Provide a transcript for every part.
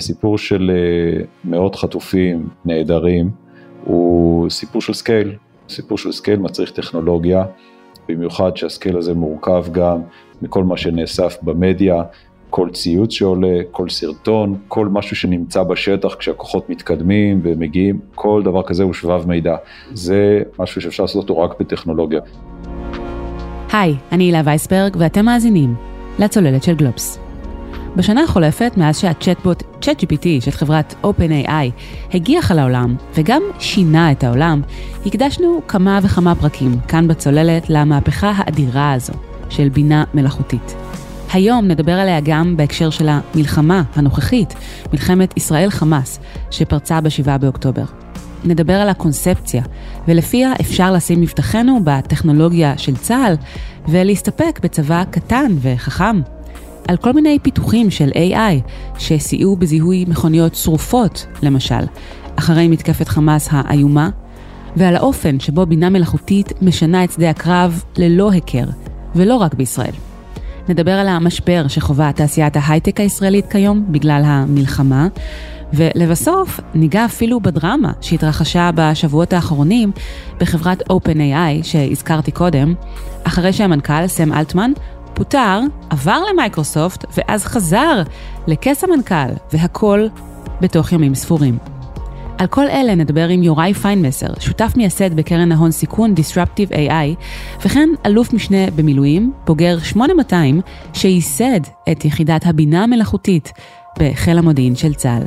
הסיפור של אה, מאות חטופים נעדרים הוא סיפור של scale, סיפור של scale מצריך טכנולוגיה, במיוחד שה scale הזה מורכב גם מכל מה שנאסף במדיה, כל ציוץ שעולה, כל סרטון, כל משהו שנמצא בשטח כשהכוחות מתקדמים ומגיעים, כל דבר כזה הוא שבב מידע. זה משהו שאפשר לעשות אותו רק בטכנולוגיה. היי, אני הילה וייסברג ואתם מאזינים לצוללת של גלובס. בשנה החולפת, מאז שהצ'טבוט ChatGPT של חברת OpenAI הגיח לעולם וגם שינה את העולם, הקדשנו כמה וכמה פרקים כאן בצוללת למהפכה האדירה הזו של בינה מלאכותית. היום נדבר עליה גם בהקשר של המלחמה הנוכחית, מלחמת ישראל-חמאס, שפרצה ב-7 באוקטובר. נדבר על הקונספציה, ולפיה אפשר לשים מבטחנו בטכנולוגיה של צה"ל, ולהסתפק בצבא קטן וחכם. על כל מיני פיתוחים של AI שסייעו בזיהוי מכוניות שרופות, למשל, אחרי מתקפת חמאס האיומה, ועל האופן שבו בינה מלאכותית משנה את שדה הקרב ללא היכר, ולא רק בישראל. נדבר על המשבר שחווה תעשיית ההייטק הישראלית כיום בגלל המלחמה, ולבסוף ניגע אפילו בדרמה שהתרחשה בשבועות האחרונים בחברת OpenAI שהזכרתי קודם, אחרי שהמנכ"ל סם אלטמן פוטר, עבר למייקרוסופט ואז חזר לכס המנכ"ל, והכל בתוך ימים ספורים. על כל אלה נדבר עם יוראי פיינמסר, שותף מייסד בקרן ההון סיכון Disruptive AI, וכן אלוף משנה במילואים, בוגר 8200, שייסד את יחידת הבינה המלאכותית בחיל המודיעין של צה"ל.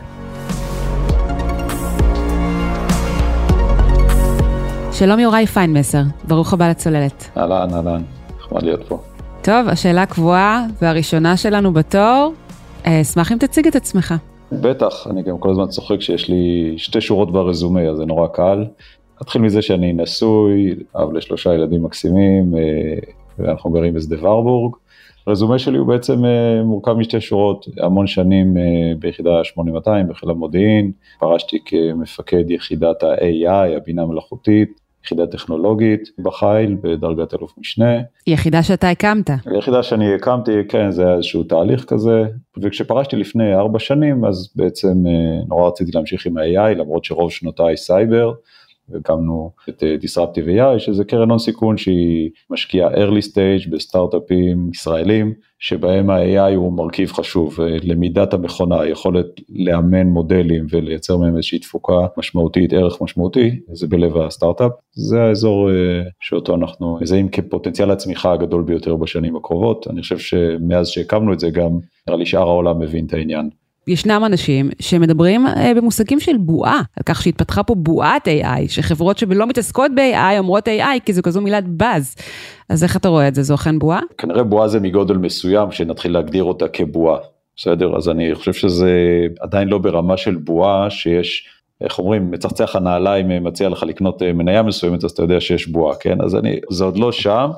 שלום יוראי פיינמסר, ברוך הבא לצוללת. אהלן, אהלן, נחמד להיות פה. טוב, השאלה הקבועה והראשונה שלנו בתור, אה, אשמח אם תציג את עצמך. בטח, אני גם כל הזמן צוחק שיש לי שתי שורות ברזומה, אז זה נורא קל. נתחיל מזה שאני נשוי, אב לשלושה ילדים מקסימים, אה, ואנחנו גרים בשדה ורבורג. הרזומה שלי הוא בעצם אה, מורכב משתי שורות, המון שנים ביחידה 8200 בחיל המודיעין, פרשתי כמפקד יחידת ה-AI, הבינה המלאכותית, יחידה טכנולוגית בחיל בדרגת אלוף משנה. יחידה שאתה הקמת. יחידה שאני הקמתי, כן, זה היה איזשהו תהליך כזה, וכשפרשתי לפני ארבע שנים, אז בעצם אה, נורא רציתי להמשיך עם ה-AI, למרות שרוב שנותיי סייבר, והקמנו את אה, Disruptive AI, שזה קרן הון סיכון שהיא משקיעה early stage בסטארט-אפים ישראלים, שבהם ה-AI הוא מרכיב חשוב, למידת המכונה, היכולת לאמן מודלים ולייצר מהם איזושהי תפוקה משמעותית, ערך משמעותי, זה בלב הסטארט-אפ, זה האזור אה, שאותו אנחנו מזהים כפוטנציאל הצמיחה הגדול ביותר בשנים הקרובות, אני חושב שמאז שהקמנו את זה גם, נראה לי שאר העולם מבין את העניין. ישנם אנשים שמדברים אה, במושגים של בועה, על כך שהתפתחה פה בועת AI, שחברות שלא מתעסקות ב-AI אומרות AI כי זו כזו מילת באז. אז איך אתה רואה את זה, זו אכן בועה? כנראה בועה זה מגודל מסוים שנתחיל להגדיר אותה כבועה, בסדר? אז אני חושב שזה עדיין לא ברמה של בועה שיש איך אומרים, מצחצח הנעליים מציע לך לקנות אה, מניה מסוימת, אז אתה יודע שיש בועה, כן? אז אני, זה עוד לא שם.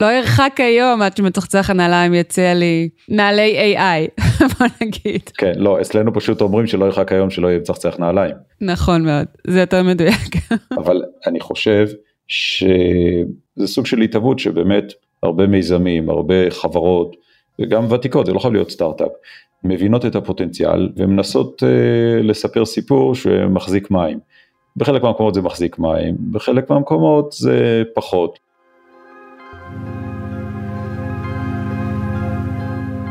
לא ירחק היום עד שמצחצח הנעליים יציע לי נעלי AI, בוא נגיד. כן, לא, אצלנו פשוט אומרים שלא ירחק היום שלא יהיה מצחצח נעליים. נכון מאוד, זה יותר מדויק. אבל אני חושב שזה סוג של התהוות שבאמת הרבה מיזמים, הרבה חברות, וגם ותיקות, זה לא חייב להיות סטארט-אפ, מבינות את הפוטנציאל ומנסות uh, לספר סיפור שמחזיק מים. בחלק מהמקומות זה מחזיק מים, בחלק מהמקומות זה פחות.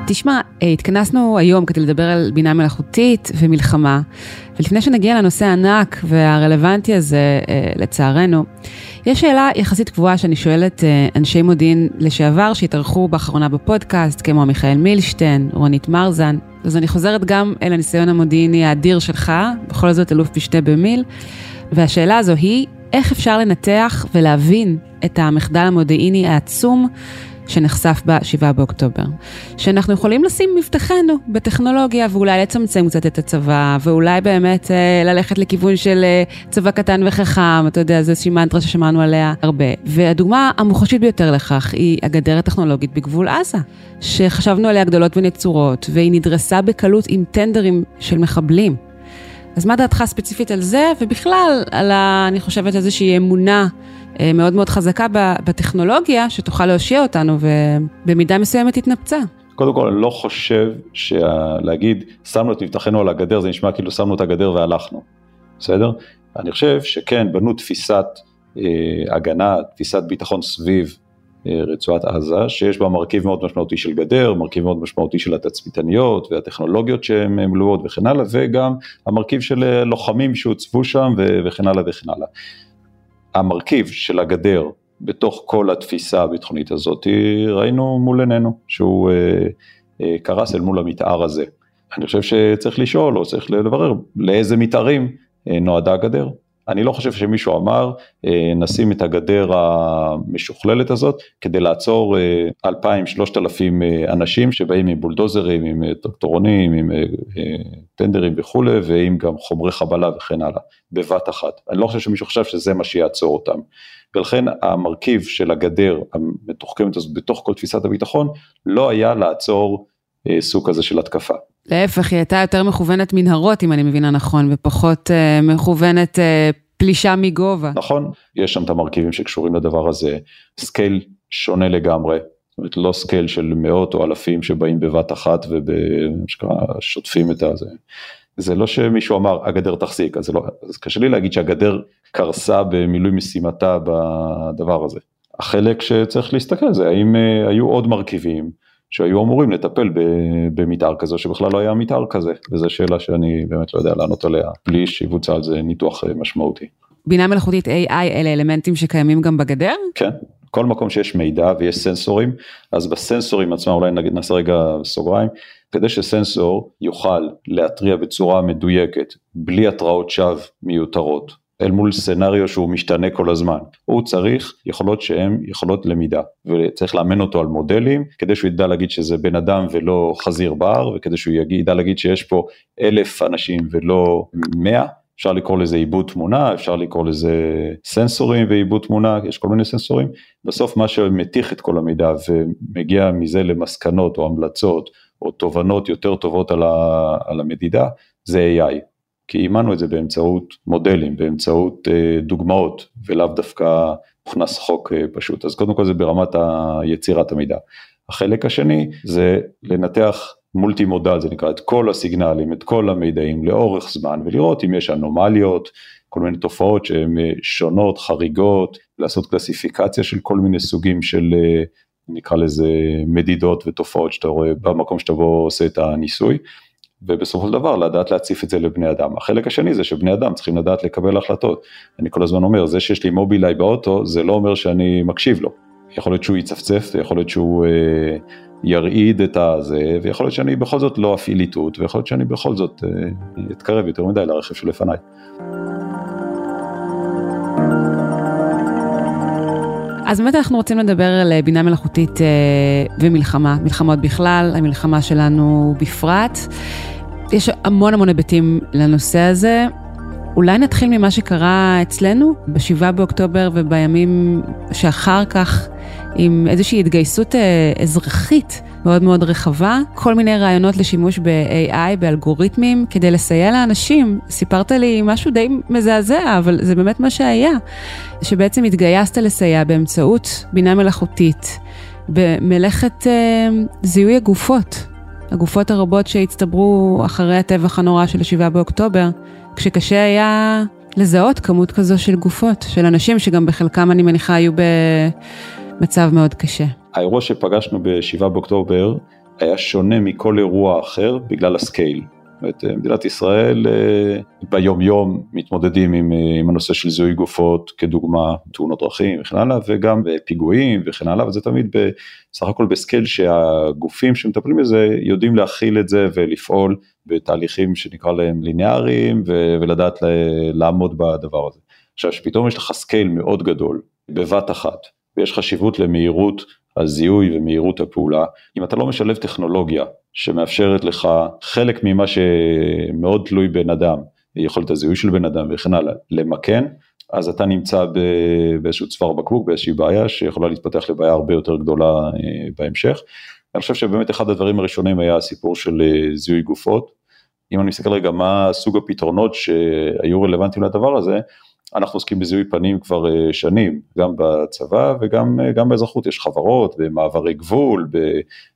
תשמע, אה, התכנסנו היום כדי לדבר על בינה מלאכותית ומלחמה, ולפני שנגיע לנושא הענק והרלוונטי הזה, אה, לצערנו, יש שאלה יחסית קבועה שאני שואלת אה, אנשי מודיעין לשעבר שהתארחו באחרונה בפודקאסט, כמו מיכאל מילשטיין, רונית מרזן, אז אני חוזרת גם אל הניסיון המודיעיני האדיר שלך, בכל זאת אלוף משתה במיל, והשאלה הזו היא, איך אפשר לנתח ולהבין את המחדל המודיעיני העצום שנחשף ב-7 באוקטובר. שאנחנו יכולים לשים מבטחנו בטכנולוגיה ואולי לצמצם קצת את הצבא, ואולי באמת אה, ללכת לכיוון של אה, צבא קטן וחכם, אתה יודע, זו איזושהי מנטרה ששמענו עליה הרבה. והדוגמה המוחשית ביותר לכך היא הגדר הטכנולוגית בגבול עזה, שחשבנו עליה גדולות ונצורות, והיא נדרסה בקלות עם טנדרים של מחבלים. אז מה דעתך ספציפית על זה, ובכלל על, ה, אני חושבת, איזושהי אמונה מאוד מאוד חזקה בטכנולוגיה, שתוכל להושיע אותנו, ובמידה מסוימת התנפצה. קודם כל אני לא חושב שלהגיד שמנו את מבטחנו על הגדר זה נשמע כאילו שמנו את הגדר והלכנו, בסדר? אני חושב שכן בנו תפיסת אה, הגנה, תפיסת ביטחון סביב אה, רצועת עזה, שיש בה מרכיב מאוד משמעותי של גדר, מרכיב מאוד משמעותי של התצפיתניות והטכנולוגיות שהן מלואות וכן הלאה, וגם המרכיב של אה, לוחמים שהוצבו שם וכן הלאה וכן הלאה. המרכיב של הגדר בתוך כל התפיסה הביטחונית הזאת, ראינו מול עינינו שהוא אה, אה, קרס אל מול המתאר הזה. אני חושב שצריך לשאול או צריך לברר לאיזה מתארים אה, נועדה הגדר. אני לא חושב שמישהו אמר, אה, נשים את הגדר המשוכללת הזאת כדי לעצור 2,000-3,000 אה, אה, אנשים שבאים עם בולדוזרים, עם טרקטורונים, עם טנדרים וכולי, ועם גם חומרי חבלה וכן הלאה, בבת אחת. אני לא חושב שמישהו חשב שזה מה שיעצור אותם. ולכן המרכיב של הגדר המתוחכמת הזאת בתוך כל תפיסת הביטחון, לא היה לעצור סוג כזה של התקפה. להפך, היא הייתה יותר מכוונת מנהרות, אם אני מבינה נכון, ופחות אה, מכוונת אה, פלישה מגובה. נכון, יש שם את המרכיבים שקשורים לדבר הזה, scale שונה לגמרי, זאת אומרת לא scale של מאות או אלפים שבאים בבת אחת ושוטפים את הזה. זה לא שמישהו אמר הגדר תחזיק, אז, לא, אז קשה לי להגיד שהגדר קרסה במילוי משימתה בדבר הזה. החלק שצריך להסתכל זה האם אה, היו עוד מרכיבים שהיו אמורים לטפל במתאר כזה שבכלל לא היה מתאר כזה, וזו שאלה שאני באמת לא יודע לענות עליה, בלי שיבוצע על זה ניתוח אה, משמעותי. בינה מלאכותית AI אלה אלמנטים שקיימים גם בגדר? כן, כל מקום שיש מידע ויש סנסורים, אז בסנסורים עצמם אולי נגיד נעשה רגע סוגריים, כדי שסנסור יוכל להתריע בצורה מדויקת, בלי התראות שווא מיותרות, אל מול סצנריו שהוא משתנה כל הזמן. הוא צריך יכולות שהן יכולות למידה, וצריך לאמן אותו על מודלים, כדי שהוא ידע להגיד שזה בן אדם ולא חזיר בר, וכדי שהוא ידע להגיד שיש פה אלף אנשים ולא מאה. אפשר לקרוא לזה עיבוד תמונה, אפשר לקרוא לזה סנסורים ועיבוד תמונה, יש כל מיני סנסורים. בסוף מה שמתיך את כל המידע ומגיע מזה למסקנות או המלצות או תובנות יותר טובות על, המדידה, זה AI. כי אימנו את זה באמצעות מודלים, באמצעות אה, דוגמאות, ולאו דווקא הוכנס חוק אה, פשוט. אז קודם כל זה ברמת היצירת המידע. החלק השני זה לנתח מולטי מודל, זה נקרא את כל הסיגנלים, את כל המידעים לאורך זמן, ולראות אם יש אנומליות, כל מיני תופעות שהן אה, שונות, חריגות, לעשות קלסיפיקציה של כל מיני סוגים של נקרא לזה מדידות ותופעות שאתה רואה במקום שאתה בו עושה את הניסוי. ובסופו של דבר לדעת להציף את זה לבני אדם. החלק השני זה שבני אדם צריכים לדעת לקבל החלטות. אני כל הזמן אומר, זה שיש לי מובילאיי באוטו, זה לא אומר שאני מקשיב לו. יכול להיות שהוא יצפצף, יכול להיות שהוא אה, ירעיד את הזה, ויכול להיות שאני בכל זאת לא אפעיל איתות, ויכול להיות שאני בכל זאת אה, אתקרב יותר מדי לרכב שלפניי. אז באמת אנחנו רוצים לדבר על אה, בינה מלאכותית אה, ומלחמה, מלחמות בכלל, המלחמה שלנו בפרט. יש המון המון היבטים לנושא הזה. אולי נתחיל ממה שקרה אצלנו ב-7 באוקטובר ובימים שאחר כך, עם איזושהי התגייסות אה, אזרחית מאוד מאוד רחבה, כל מיני רעיונות לשימוש ב-AI, באלגוריתמים, כדי לסייע לאנשים. סיפרת לי משהו די מזעזע, אבל זה באמת מה שהיה, שבעצם התגייסת לסייע באמצעות בינה מלאכותית במלאכת אה, זיהוי הגופות, הגופות הרבות שהצטברו אחרי הטבח הנורא של 7 באוקטובר, כשקשה היה לזהות כמות כזו של גופות, של אנשים שגם בחלקם אני מניחה היו במצב מאוד קשה. האירוע שפגשנו ב-7 באוקטובר היה שונה מכל אירוע אחר בגלל ה scale. זאת אומרת, מדינת ישראל אה, ביום יום מתמודדים עם, אה, עם הנושא של זיהוי גופות כדוגמה תאונות דרכים וכן הלאה וגם בפיגועים וכן הלאה וזה תמיד בסך הכל ב scale שהגופים שמטפלים בזה יודעים להכיל את זה ולפעול בתהליכים שנקרא להם ליניאריים ולדעת לעמוד בדבר הזה. עכשיו שפתאום יש לך scale מאוד גדול בבת אחת ויש חשיבות למהירות הזיהוי ומהירות הפעולה, אם אתה לא משלב טכנולוגיה שמאפשרת לך חלק ממה שמאוד תלוי בן אדם, יכולת הזיהוי של בן אדם וכן הלאה, למכן, אז אתה נמצא באיזשהו צוואר בקבוק, באיזושהי בעיה שיכולה להתפתח לבעיה הרבה יותר גדולה אה, בהמשך. אני חושב שבאמת אחד הדברים הראשונים היה הסיפור של אה, זיהוי גופות. אם אני מסתכל רגע מה סוג הפתרונות שהיו רלוונטיים לדבר הזה, אנחנו עוסקים בזיהוי פנים כבר uh, שנים, גם בצבא וגם uh, באזרחות, יש חברות, במעברי גבול,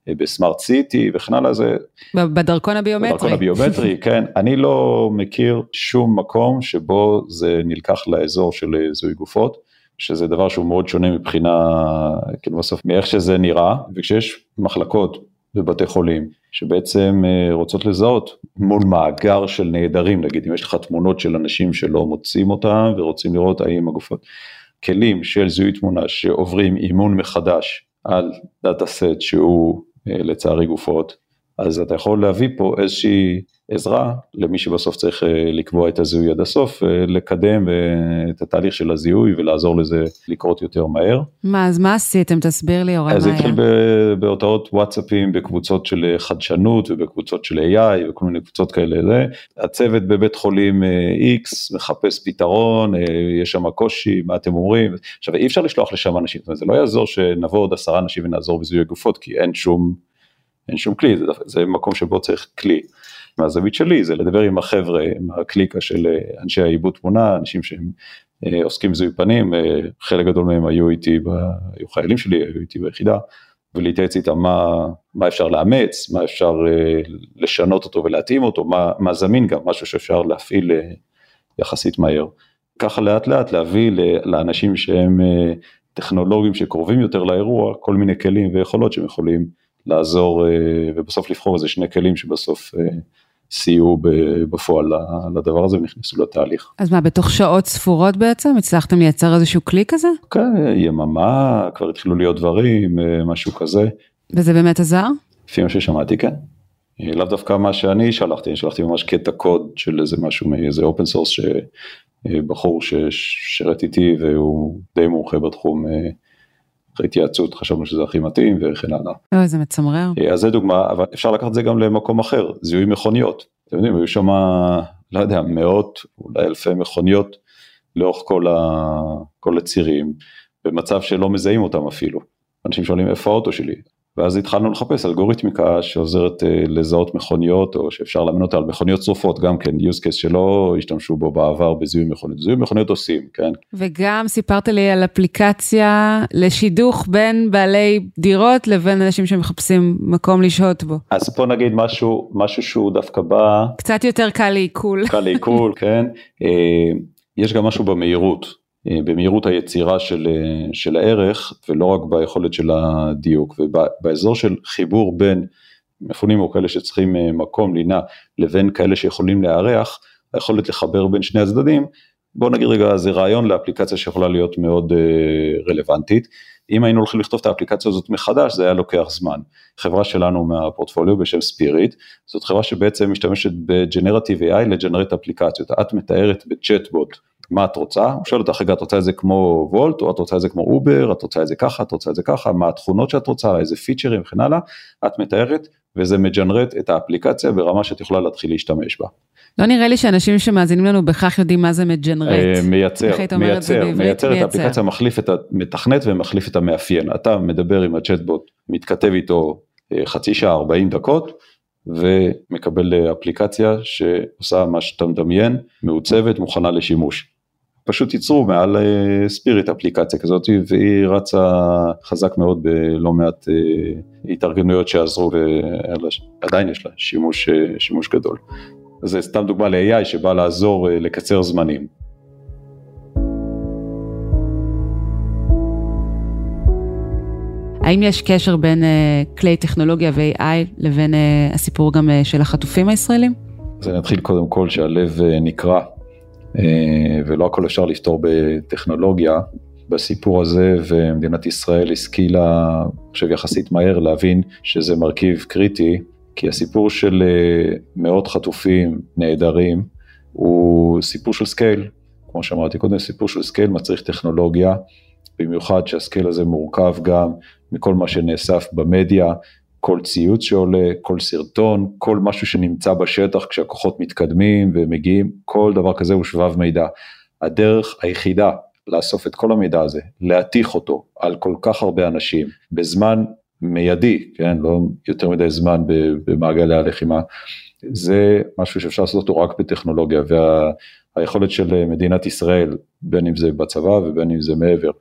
בסמארט סיטי וכן הלאה, זה... בדרכון הביומטרי. בדרכון הביומטרי, כן. אני לא מכיר שום מקום שבו זה נלקח לאזור של זיהוי גופות, שזה דבר שהוא מאוד שונה מבחינה, כאילו בסוף, מאיך שזה נראה, וכשיש מחלקות בבתי חולים שבעצם אה, רוצות לזהות מול מאגר של נעדרים, נגיד אם יש לך תמונות של אנשים שלא מוצאים אותם ורוצים לראות האם הגופות, כלים של זיהוי תמונה שעוברים אימון מחדש על דאטה סט שהוא אה, לצערי גופות, אז אתה יכול להביא פה איזושהי עזרה למי שבסוף צריך אה, לקבוע את הזיהוי עד הסוף, אה, לקדם אה, את התהליך של הזיהוי ולעזור לזה לקרות יותר מהר. מה, אז מה עשיתם? תסביר לי, אורן, מה היה. אז התחיל בהודעות וואטסאפים, בקבוצות של חדשנות ובקבוצות של AI וכל מיני קבוצות כאלה. זה. הצוות בבית חולים X מחפש פתרון, יש שם קושי, מה אתם אומרים? עכשיו, אי אפשר לשלוח לשם אנשים, זאת אומרת, זה לא יעזור שנבוא עוד עשרה אנשים ונעזור בזיהוי גופות, כי אין שום, אין שום כלי, זה, זה מקום שבו צריך כלי. מהזווית שלי זה לדבר עם החבר'ה, עם הקליקה של אה, אנשי העיבוד תמונה, אנשים שהם אה, עוסקים בזיהוי פנים, אה, חלק גדול מהם היו איתי, היו חיילים שלי, היו איתי ביחידה, ולהתייעץ איתם מה, מה אפשר לאמץ, מה אפשר לשנות אותו ולהתאים אותו, מה, מה זמין גם, משהו שאפשר להפעיל יחסית מהר. ככה לאט לאט להביא לאנשים שהם טכנולוגים שקרובים יותר לאירוע, כל מיני כלים ויכולות שהם יכולים לעזור ובסוף לבחור איזה שני כלים שבסוף סייעו בפועל לדבר הזה ונכנסו לתהליך. אז מה, בתוך שעות ספורות בעצם הצלחתם לייצר איזשהו כלי כזה? כן, יממה, כבר התחילו להיות דברים, אה, משהו כזה. וזה באמת עזר? לפי מה ששמעתי, כן. אה, לאו דווקא מה שאני שלחתי, אני שלחתי ממש קטע קוד של איזה משהו מאיזה open source שבחור ששירת איתי והוא די מומחה בתחום אחרי התייעצות חשבנו שזה הכי מתאים וכן הלאה. אוי זה מצמרר. אה, אז זה דוגמה אבל אפשר לקחת את זה גם למקום אחר זיהוי מכוניות. אתם יודעים היו שם לא יודע מאות אולי אלפי מכוניות לאורך כל, ה... כל הצירים במצב שלא מזהים אותם אפילו. אנשים שואלים איפה האוטו שלי ואז התחלנו לחפש אלגוריתמיקה שעוזרת אה, לזהות מכוניות או שאפשר לאמן אותה על מכוניות שרופות גם כן use case שלא השתמשו בו בעבר בזיהוי מכוניות, זיהוי מכוניות עושים, כן. וגם סיפרת לי על אפליקציה לשידוך בין בעלי דירות לבין אנשים שמחפשים מקום לשהות בו. אז פה נגיד משהו, משהו שהוא דווקא בא... קצת יותר קל לעיכול. קל לעיכול, כן. אה, יש גם משהו במהירות. אה, במהירות היצירה של, אה, של הערך ולא רק ביכולת של הדיוק. ובאזור של חיבור בין מפונים או כאלה שצריכים אה, מקום לינה לבין כאלה שיכולים לארח היכולת לחבר בין שני הצדדים בוא נגיד רגע זה רעיון לאפליקציה שיכולה להיות מאוד רלוונטית. אם היינו הולכים לכתוב את האפליקציה הזאת מחדש זה היה לוקח זמן. חברה שלנו מהפורטפוליו בשם ספיריט זאת חברה שבעצם משתמשת ב generative AI ל generate אפליקציות. את מתארת בצ'טבוט מה את רוצה, הוא שואל אותך רגע את רוצה את זה כמו וולט או את רוצה את זה כמו אובר, את רוצה את זה ככה, את רוצה את זה ככה, מה התכונות שאת רוצה, איזה פיצ'רים? וכן הלאה, את מתארת וזה מג'נרט את האפליקציה ברמה שאת יכולה להתחיל להשתמש בה. לא נראה לי שאנשים שמאזינים לנו בכך יודעים מה זה מג'נרט. אה, מייצר, מייצר, מייצר את האפליקציה, מחליף את המתכנת ומחליף את המאפיין. אתה מדבר עם הצ'טבוט, מתכתב איתו אה, חצי שעה, 40 דקות, ומקבל אפליקציה שעושה מה שאתה מדמיין, מעוצבת, מוכנה לשימוש. פשוט ייצרו מעל ספיריט אה, אפליקציה כזאת והיא רצה חזק מאוד בלא מעט אה, התארגנויות שעזרו ועדיין יש לה שימוש, אה, שימוש גדול. זה סתם דוגמה ל-AI שבא לעזור לקצר זמנים. האם יש קשר בין כלי טכנולוגיה ו-AI לבין הסיפור גם של החטופים הישראלים? אז אני אתחיל קודם כל שהלב נקרע ולא הכל אפשר לפתור בטכנולוגיה. בסיפור הזה ומדינת ישראל השכילה, אני חושב יחסית מהר, להבין שזה מרכיב קריטי, כי הסיפור של אה, מאות חטופים נעדרים הוא סיפור של scale, כמו שאמרתי קודם, סיפור של scale מצריך טכנולוגיה, במיוחד שה scale הזה מורכב גם מכל מה שנאסף במדיה, כל ציוץ שעולה, כל סרטון, כל משהו שנמצא בשטח כשהכוחות מתקדמים ומגיעים, כל דבר כזה הוא שבב מידע. הדרך היחידה לאסוף את כל המידע הזה, להתיך אותו על כל כך הרבה אנשים בזמן מיידי, כן, לא יותר מדי זמן במעגלי הלחימה, זה משהו שאפשר לעשות אותו רק בטכנולוגיה, והיכולת של מדינת ישראל, בין אם זה בצבא ובין אם זה מעבר,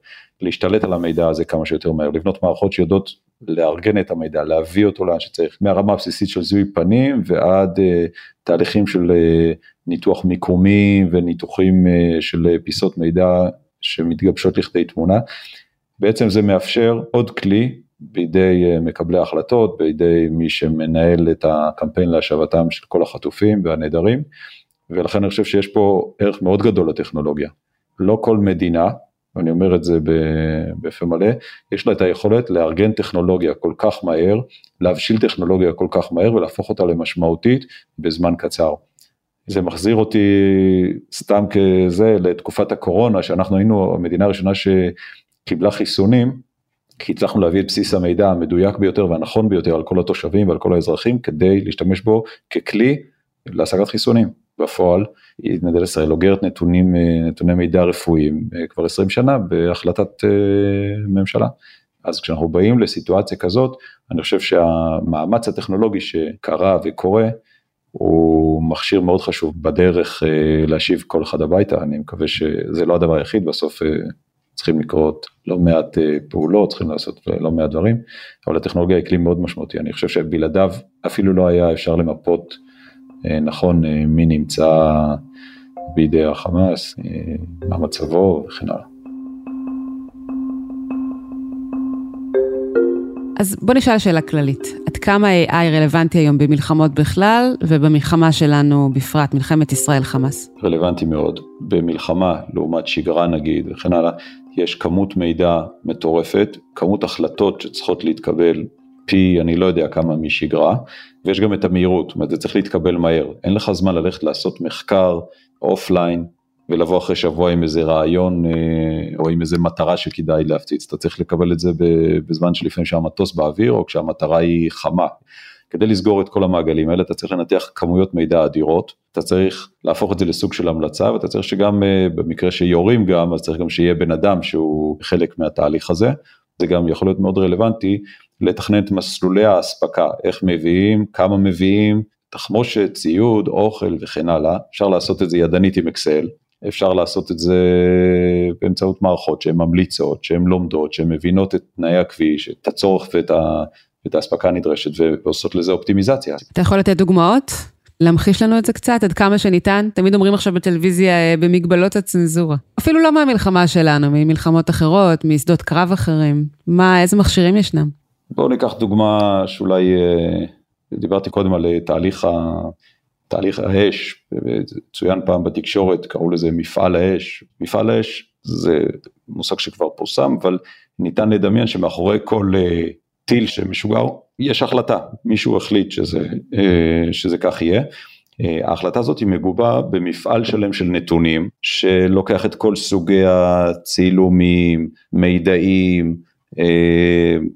להשתלט על המידע הזה כמה שיותר מהר, לבנות מערכות שיודעות לארגן את המידע, להביא אותו לאן שצריך, מהרמה הבסיסית של זיהוי פנים ועד uh, תהליכים של uh, ניתוח מיקומי וניתוחים uh, של פיסות מידע שמתגבשות לכדי תמונה. בעצם זה מאפשר עוד כלי בידי מקבלי ההחלטות, בידי מי שמנהל את הקמפיין להשבתם של כל החטופים והנעדרים, ולכן אני חושב שיש פה ערך מאוד גדול לטכנולוגיה. לא כל מדינה, ואני אומר את זה בפה מלא, יש לה את היכולת לארגן טכנולוגיה כל כך מהר, להבשיל טכנולוגיה כל כך מהר ולהפוך אותה למשמעותית בזמן קצר. זה מחזיר אותי סתם כזה לתקופת הקורונה, שאנחנו היינו המדינה הראשונה שקיבלה חיסונים, כי הצלחנו להביא את בסיס המידע המדויק ביותר והנכון ביותר על כל התושבים ועל כל האזרחים כדי להשתמש בו ככלי להשגת חיסונים. בפועל, מדינת ישראל אוגרת נתונים, אה, נתוני מידע רפואיים אה, כבר 20 שנה בהחלטת אה, ממשלה. אז כשאנחנו באים לסיטואציה כזאת, אני חושב שהמאמץ הטכנולוגי שקרה וקורה, הוא מכשיר מאוד חשוב בדרך להשיב כל אחד הביתה, אני מקווה שזה לא הדבר היחיד, בסוף צריכים לקרות לא מעט פעולות, צריכים לעשות לא מעט דברים, אבל הטכנולוגיה היא כלי מאוד משמעותי, אני חושב שבלעדיו אפילו לא היה אפשר למפות נכון אה, מי נמצא בידי החמאס, אה, מה מצבו וכן הלאה. אז בוא נשאל שאלה כללית, עד כמה AI רלוונטי היום במלחמות בכלל ובמלחמה שלנו בפרט, מלחמת ישראל-חמאס? רלוונטי מאוד. במלחמה, לעומת שגרה נגיד וכן הלאה, יש כמות מידע מטורפת, כמות החלטות שצריכות להתקבל פי אני לא יודע כמה משגרה, ויש גם את המהירות, זאת אומרת זה צריך להתקבל מהר, אין לך זמן ללכת לעשות מחקר אופליין ולבוא אחרי שבוע עם איזה רעיון אה, או עם איזה מטרה שכדאי להפציץ, אתה צריך לקבל את זה בזמן שלפני שהמטוס באוויר או כשהמטרה היא חמה. כדי לסגור את כל המעגלים האלה אתה צריך לנתח כמויות מידע אדירות, אתה צריך להפוך את זה לסוג של המלצה ואתה צריך שגם אה, במקרה שיורים גם אז צריך גם שיהיה בן אדם שהוא חלק מהתהליך הזה, זה גם יכול להיות מאוד רלוונטי לתכנן את מסלולי האספקה, איך מביאים, כמה מביאים, תחמושת, ציוד, אוכל וכן הלאה, אפשר לעשות את זה ידנית עם אקסל, אפשר לעשות את זה באמצעות מערכות שהן ממליצות, שהן לומדות, שהן מבינות את תנאי הכביש, את הצורך ואת, ה, ואת האספקה הנדרשת ועושות לזה אופטימיזציה. אתה יכול לתת דוגמאות? להמחיש לנו את זה קצת, עד כמה שניתן? תמיד אומרים עכשיו בטלוויזיה אה, במגבלות הצנזורה. אפילו לא מהמלחמה שלנו, ממלחמות אחרות, משדות קרב אחרים. מה, איזה מכשירים ישנם? בואו ניקח דוגמה שאולי, אה, דיברתי קודם על אה, תהליך, ה, תהליך האש, צוין פעם בתקשורת, קראו לזה מפעל האש. מפעל האש זה מושג שכבר פורסם, אבל ניתן לדמיין שמאחורי כל אה, טיל שמשוגר, יש החלטה, מישהו החליט שזה, שזה כך יהיה. ההחלטה הזאת היא מגובה במפעל שלם של נתונים שלוקח את כל סוגי הצילומים, מידעים,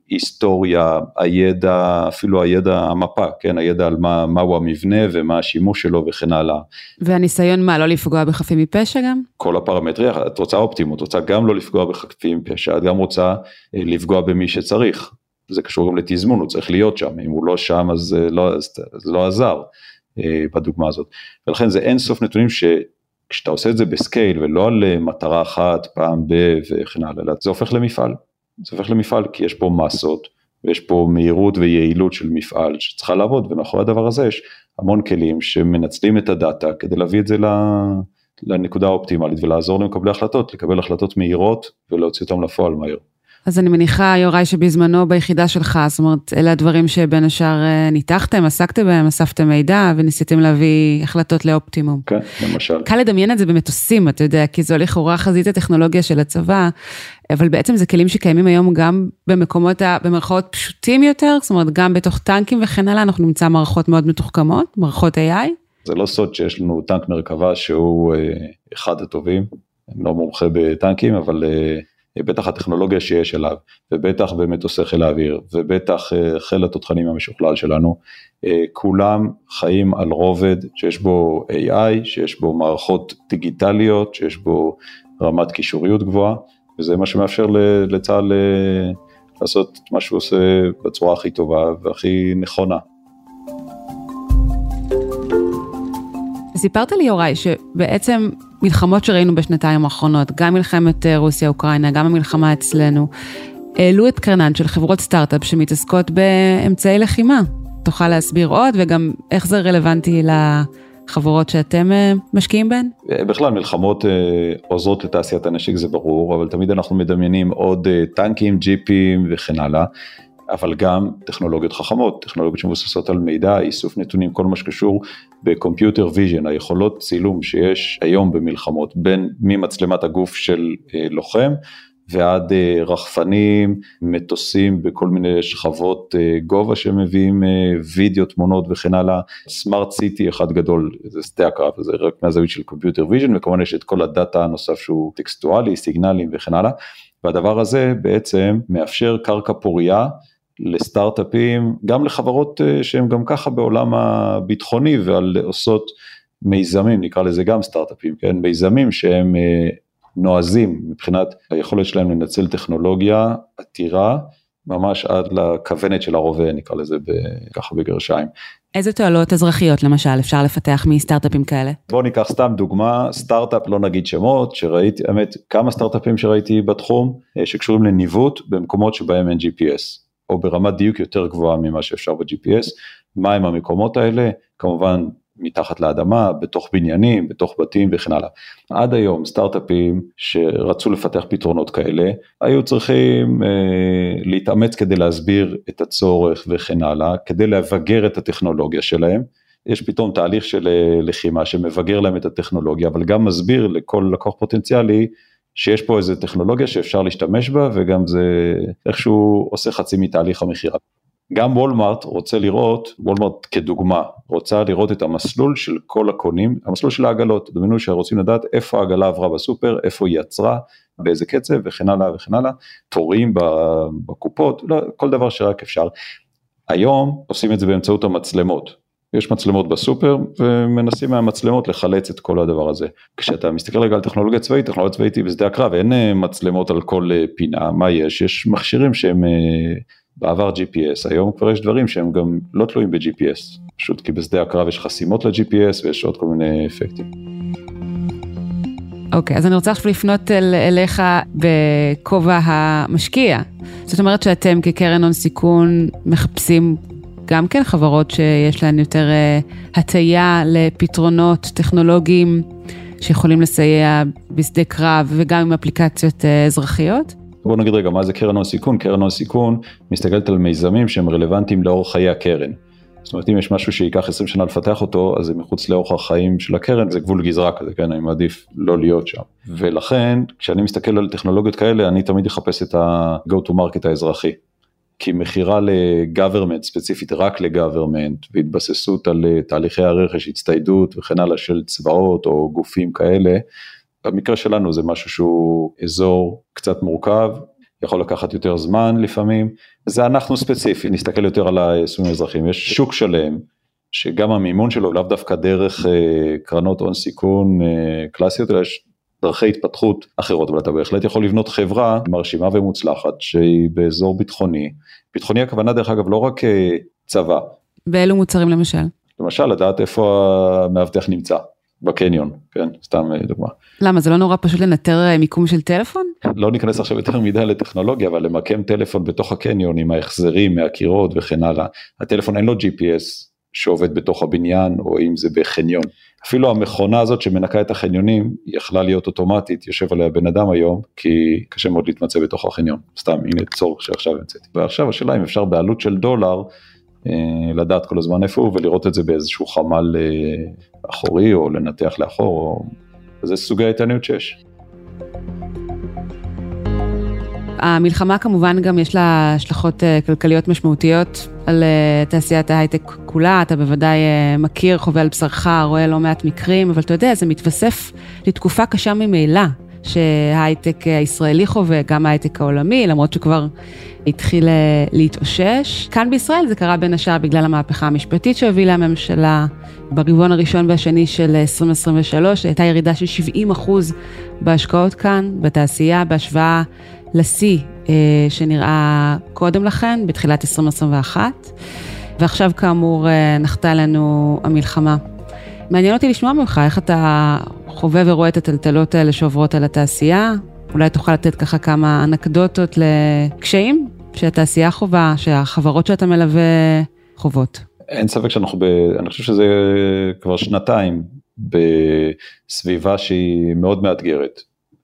היסטוריה, הידע, אפילו הידע, המפה, כן, הידע על מה, מהו המבנה ומה השימוש שלו וכן הלאה. והניסיון מה, לא לפגוע בחפים מפשע גם? כל הפרמטריה, את רוצה אופטימות, רוצה גם לא לפגוע בחפים מפשע, את גם רוצה אה, לפגוע במי שצריך. זה קשור גם לתזמון, הוא צריך להיות שם, אם הוא לא שם אז לא, אז, אז לא עזר אה, בדוגמה הזאת. ולכן זה אין סוף נתונים ש... כשאתה עושה את זה בסקייל ולא על מטרה אחת פעם ב וכן הלאה, זה הופך למפעל. זה הופך למפעל כי יש פה מסות ויש פה מהירות ויעילות של מפעל שצריכה לעבוד ומאחורי הדבר הזה יש המון כלים שמנצלים את הדאטה כדי להביא את זה לנקודה האופטימלית ולעזור למקבלי החלטות לקבל החלטות מהירות ולהוציא אותן לפועל מהר. אז אני מניחה, יוראי, שבזמנו ביחידה שלך, זאת אומרת, אלה הדברים שבין השאר אה, ניתחתם, עסקתם בהם, אספתם מידע וניסיתם להביא החלטות לאופטימום. כן, למשל. קל לדמיין את זה במטוסים, אתה יודע, כי זו לכאורה חזית הטכנולוגיה של הצבא, אבל בעצם זה כלים שקיימים היום גם במקומות, במרכאות פשוטים יותר, זאת אומרת, גם בתוך טנקים וכן הלאה, אנחנו נמצא מערכות מאוד מתוחכמות, מערכות AI. זה לא סוד שיש לנו טנק מרכבה שהוא אה, אחד הטובים, אני לא מומחה בטנקים, אבל... בטח הטכנולוגיה שיש אליו, ובטח במטוסי חיל האוויר, ובטח אה, חיל התותחנים המשוכלל שלנו, אה, כולם חיים על רובד שיש בו AI, שיש בו מערכות דיגיטליות, שיש בו רמת קישוריות גבוהה, וזה מה שמאפשר לצה"ל אה, לעשות את מה שהוא עושה בצורה הכי טובה והכי נכונה. סיפרת לי, יוראי, שבעצם מלחמות שראינו בשנתיים האחרונות, גם מלחמת אה, רוסיה-אוקראינה, גם המלחמה אצלנו, העלו את קרנן של חברות סטארט-אפ שמתעסקות באמצעי לחימה. תוכל להסביר עוד, וגם איך זה רלוונטי לחברות שאתם אה, משקיעים בהן? בכלל מלחמות עוזרות לתעשיית הנשק זה ברור, אבל תמיד אנחנו מדמיינים עוד טנקים, ג'יפים וכן הלאה. אבל גם טכנולוגיות חכמות, טכנולוגיות שמבוססות על מידע, איסוף נתונים, כל מה שקשור ב computer vision, היכולות צילום שיש היום במלחמות, בין ממצלמת הגוף של אה, לוחם ועד אה, רחפנים, מטוסים בכל מיני שכבות אה, גובה שמביאים וידאו, תמונות וכן הלאה, smart city אחד גדול, זה שדה הקרב, זה רק מהזווית של computer vision וכמובן יש את כל הדאטה הנוסף שהוא טקסטואלי, סיגנלים וכן הלאה. והדבר הזה בעצם מאפשר קרקע פורייה לסטארט-אפים, גם לחברות אה, שהן גם ככה בעולם הביטחוני ועל עושות מיזמים, נקרא לזה גם סטארט-אפים, כן, מיזמים שהם אה, נועזים מבחינת היכולת שלהם לנצל טכנולוגיה עתירה, ממש עד לכוונת של הרובה, נקרא לזה ככה בגרשיים. איזה תועלות אזרחיות למשל אפשר לפתח מסטארט-אפים כאלה? בואו ניקח סתם דוגמה, סטארט-אפ, לא נגיד שמות, שראיתי, האמת, כמה סטארט-אפים שראיתי בתחום, אה, שקשורים לניווט במקומות שבהם אין GPS. או ברמת דיוק יותר גבוהה ממה שאפשר ב-GPS, מהם המקומות האלה, כמובן מתחת לאדמה, בתוך בניינים, בתוך בתים וכן הלאה. עד היום סטארט-אפים שרצו לפתח פתרונות כאלה, היו צריכים אה, להתאמץ כדי להסביר את הצורך וכן הלאה, כדי לבגר את הטכנולוגיה שלהם. יש פתאום תהליך של אה, לחימה שמבגר להם את הטכנולוגיה, אבל גם מסביר לכל לקוח פוטנציאלי שיש פה איזה טכנולוגיה שאפשר להשתמש בה וגם זה איכשהו עושה חצי מתהליך המכירה. גם וולמארט רוצה לראות, וולמארט כדוגמה, רוצה לראות את המסלול של כל הקונים, המסלול של העגלות, דמיינו שרוצים לדעת איפה העגלה עברה בסופר, איפה היא יצרה, באיזה קצב וכן הלאה וכן הלאה, תורים בקופות, לא, כל דבר שרק אפשר. היום עושים את זה באמצעות המצלמות, יש מצלמות בסופר ומנסים מהמצלמות לחלץ את כל הדבר הזה. כשאתה מסתכל רגע על טכנולוגיה צבאית, טכנולוגיה צבאית היא בשדה הקרב, אין אה, מצלמות על כל אה, פינה, מה יש? יש מכשירים שהם אה, בעבר GPS, היום כבר יש דברים שהם גם לא תלויים ב-GPS, פשוט כי בשדה הקרב יש חסימות ל-GPS ויש עוד כל מיני אפקטים. אוקיי, okay, אז אני רוצה עכשיו לפנות אל, אליך בכובע המשקיע. זאת אומרת שאתם כקרן הון סיכון מחפשים גם כן חברות שיש להן יותר uh, הטיה לפתרונות טכנולוגיים שיכולים לסייע בשדה קרב וגם עם אפליקציות uh, אזרחיות? בוא נגיד רגע, מה זה קרן הון סיכון? קרן הון סיכון מסתכלת על מיזמים שהם רלוונטיים לאורך חיי הקרן. זאת אומרת, אם יש משהו שייקח 20 שנה לפתח אותו, אז זה מחוץ לאורך החיים של הקרן, זה גבול גזרה כזה, כן, אני מעדיף לא להיות שם. ולכן, כשאני מסתכל על טכנולוגיות כאלה, אני תמיד אחפש את ה-go to market האזרחי. כי מכירה לגוורמנט, ספציפית רק לגוורמנט, והתבססות על אה, תהליכי הרכש, הצטיידות וכן הלאה של צבאות או גופים כאלה, במקרה שלנו זה משהו שהוא אזור קצת מורכב, יכול לקחת יותר זמן לפעמים, זה אנחנו ספציפי, נסתכל יותר על היישומים האזרחיים, יש שוק שלם, שגם המימון שלו לאו דווקא דרך אה, קרנות הון סיכון אה, קלאסיות, אלא יש דרכי התפתחות אחרות, אבל אתה בהחלט יכול לבנות חברה מרשימה ומוצלחת שהיא באזור ביטחוני. ביטחוני הכוונה דרך אגב לא רק אה, צבא. באילו מוצרים למשל? למשל לדעת איפה המאבטח נמצא. בקניון, כן, סתם אה, דוגמה. למה, זה לא נורא פשוט לנטר אה, מיקום של טלפון? לא ניכנס עכשיו יותר מדי לטכנולוגיה, אבל למקם טלפון בתוך הקניון עם ההחזרים מהקירות וכן הלאה. הטלפון אין לו GPS שעובד בתוך הבניין, או אם זה בחניון. אפילו המכונה הזאת שמנקה את החניונים, היא יכלה להיות אוטומטית, יושב עליה בן אדם היום, כי קשה מאוד להתמצא בתוך החניון. סתם, הנה צורך שעכשיו המצאתי. ועכשיו השאלה אם אפשר בעלות של דולר, אה, לדעת כל הזמן איפה הוא ולראות את זה באיזשהו חמ"ל אה, אחורי, או לנתח לאחור, או... זה סוגי ההתעניינות שיש. המלחמה כמובן גם יש לה השלכות אה, כלכליות משמעותיות על אה, תעשיית ההייטק כולה, אתה בוודאי אה, מכיר, חווה על בשרך, רואה לא מעט מקרים, אבל אתה יודע, זה מתווסף לתקופה קשה ממילא, שההייטק הישראלי חווה, גם ההייטק העולמי, למרות שכבר התחיל להתאושש. כאן בישראל זה קרה בין השאר בגלל המהפכה המשפטית שהובילה הממשלה ברבעון הראשון והשני של 2023, הייתה ירידה של 70 אחוז בהשקעות כאן, בתעשייה, בהשוואה לשיא אה, שנראה קודם לכן, בתחילת 2021, ועכשיו כאמור אה, נחתה לנו המלחמה. מעניין אותי לשמוע ממך איך אתה חווה ורואה את הטלטלות האלה שעוברות על התעשייה. אולי תוכל לתת ככה כמה אנקדוטות לקשיים שהתעשייה חווה, שהחברות שאתה מלווה חוות. אין ספק שאנחנו, ב... אני חושב שזה כבר שנתיים בסביבה שהיא מאוד מאתגרת.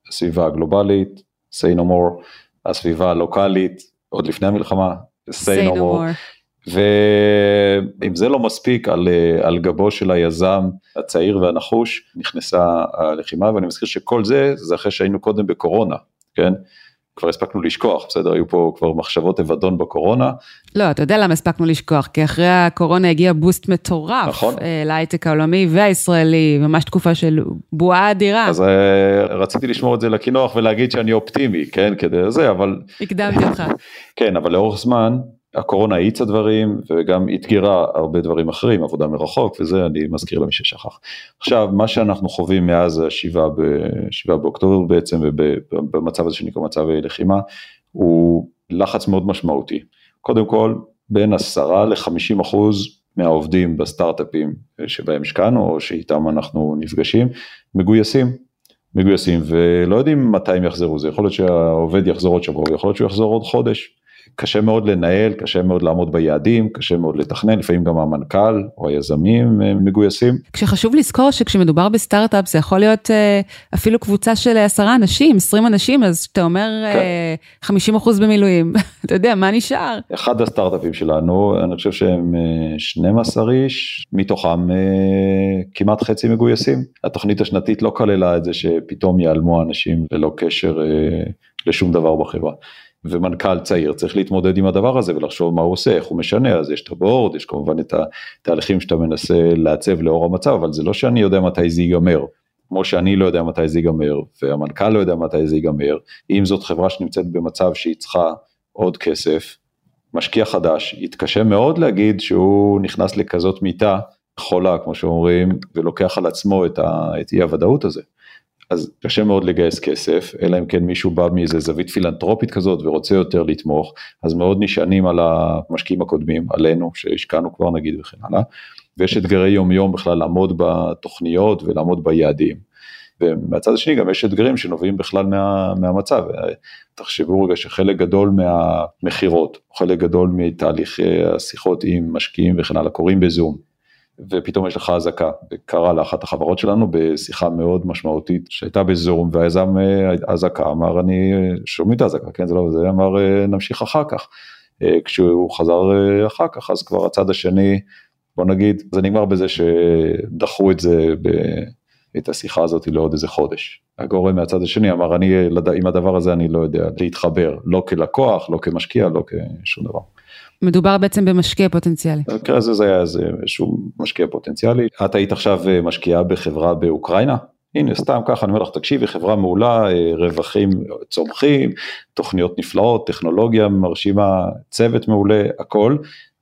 הסביבה הגלובלית, say no more, הסביבה הלוקאלית, עוד לפני המלחמה, say, say no, no more. more. ואם זה לא מספיק על, על גבו של היזם הצעיר והנחוש נכנסה הלחימה ואני מזכיר שכל זה זה אחרי שהיינו קודם בקורונה, כן? כבר הספקנו לשכוח, בסדר? היו פה כבר מחשבות אבדון בקורונה. לא, אתה יודע למה הספקנו לשכוח, כי אחרי הקורונה הגיע בוסט מטורף נכון. אה, להייטק העולמי והישראלי, ממש תקופה של בועה אדירה. אז uh, רציתי לשמור את זה לקינוח ולהגיד שאני אופטימי, כן, כדי זה, אבל... הקדמתי אותך. כן, אבל לאורך זמן, הקורונה האיצה דברים וגם אתגרה הרבה דברים אחרים, עבודה מרחוק וזה אני מזכיר למי ששכח. עכשיו, מה שאנחנו חווים מאז השבעה באוקטובר בעצם ובמצב הזה שנקרא מצב לחימה, הוא לחץ מאוד משמעותי. קודם כל, בין 10 ל-50 אחוז מהעובדים בסטארט-אפים שבהם השקענו או שאיתם אנחנו נפגשים, מגויסים. מגויסים ולא יודעים מתי הם יחזרו, זה יכול להיות שהעובד יחזור עוד שבוע, ויכול להיות שהוא יחזור עוד חודש. קשה מאוד לנהל, קשה מאוד לעמוד ביעדים, קשה מאוד לתכנן, לפעמים גם המנכ"ל או היזמים אה, מגויסים. כשחשוב לזכור שכשמדובר בסטארט-אפ זה יכול להיות אה, אפילו קבוצה של עשרה אנשים, עשרים אנשים, אז אתה אומר כן. 50 אחוז במילואים, אתה יודע, מה נשאר? אחד הסטארט-אפים שלנו, אני חושב שהם 12 איש, מתוכם כמעט חצי מגויסים. התוכנית השנתית לא כללה את זה שפתאום ייעלמו אנשים ללא קשר לשום דבר בחברה. ומנכ"ל צעיר צריך להתמודד עם הדבר הזה ולחשוב מה הוא עושה, איך הוא משנה, אז יש את הבורד, יש כמובן את התהליכים שאתה מנסה לעצב לאור המצב, אבל זה לא שאני יודע מתי זה ייגמר, כמו שאני לא יודע מתי זה ייגמר, והמנכ"ל לא יודע מתי זה ייגמר, אם זאת חברה שנמצאת במצב שהיא צריכה עוד כסף, משקיע חדש, יתקשה מאוד להגיד שהוא נכנס לכזאת מיטה חולה, כמו שאומרים, ולוקח על עצמו את, ה, את אי הוודאות הזה. אז קשה מאוד לגייס כסף, אלא אם כן מישהו בא מאיזה זווית פילנטרופית כזאת ורוצה יותר לתמוך, אז מאוד נשענים על המשקיעים הקודמים, עלינו, שהשקענו כבר נגיד וכן הלאה, ויש אתגרי יום יום בכלל לעמוד בתוכניות ולעמוד ביעדים. ומהצד השני גם יש אתגרים שנובעים בכלל מה, מהמצב, תחשבו רגע שחלק גדול מהמכירות, חלק גדול מתהליך השיחות עם משקיעים וכן הלאה קורים בזום. ופתאום יש לך אזעקה. קרה לאחת החברות שלנו בשיחה מאוד משמעותית שהייתה בזום והיזם אה, אזעקה אמר אני שומעים את האזעקה כן זה לא זה אמר אה, נמשיך אחר כך. אה, כשהוא חזר אחר כך אז כבר הצד השני בוא נגיד זה נגמר בזה שדחו את זה ב... את השיחה הזאת לעוד איזה חודש. הגורם מהצד השני אמר אני עם הדבר הזה אני לא יודע להתחבר לא כלקוח לא כמשקיע לא כשום דבר. מדובר בעצם במשקיע פוטנציאלי. במקרה הזה זה היה איזה איזשהו משקיע פוטנציאלי. את היית עכשיו אה, משקיעה בחברה באוקראינה? הנה סתם ככה אני אומר לך תקשיבי חברה מעולה אה, רווחים צומחים תוכניות נפלאות טכנולוגיה מרשימה צוות מעולה הכל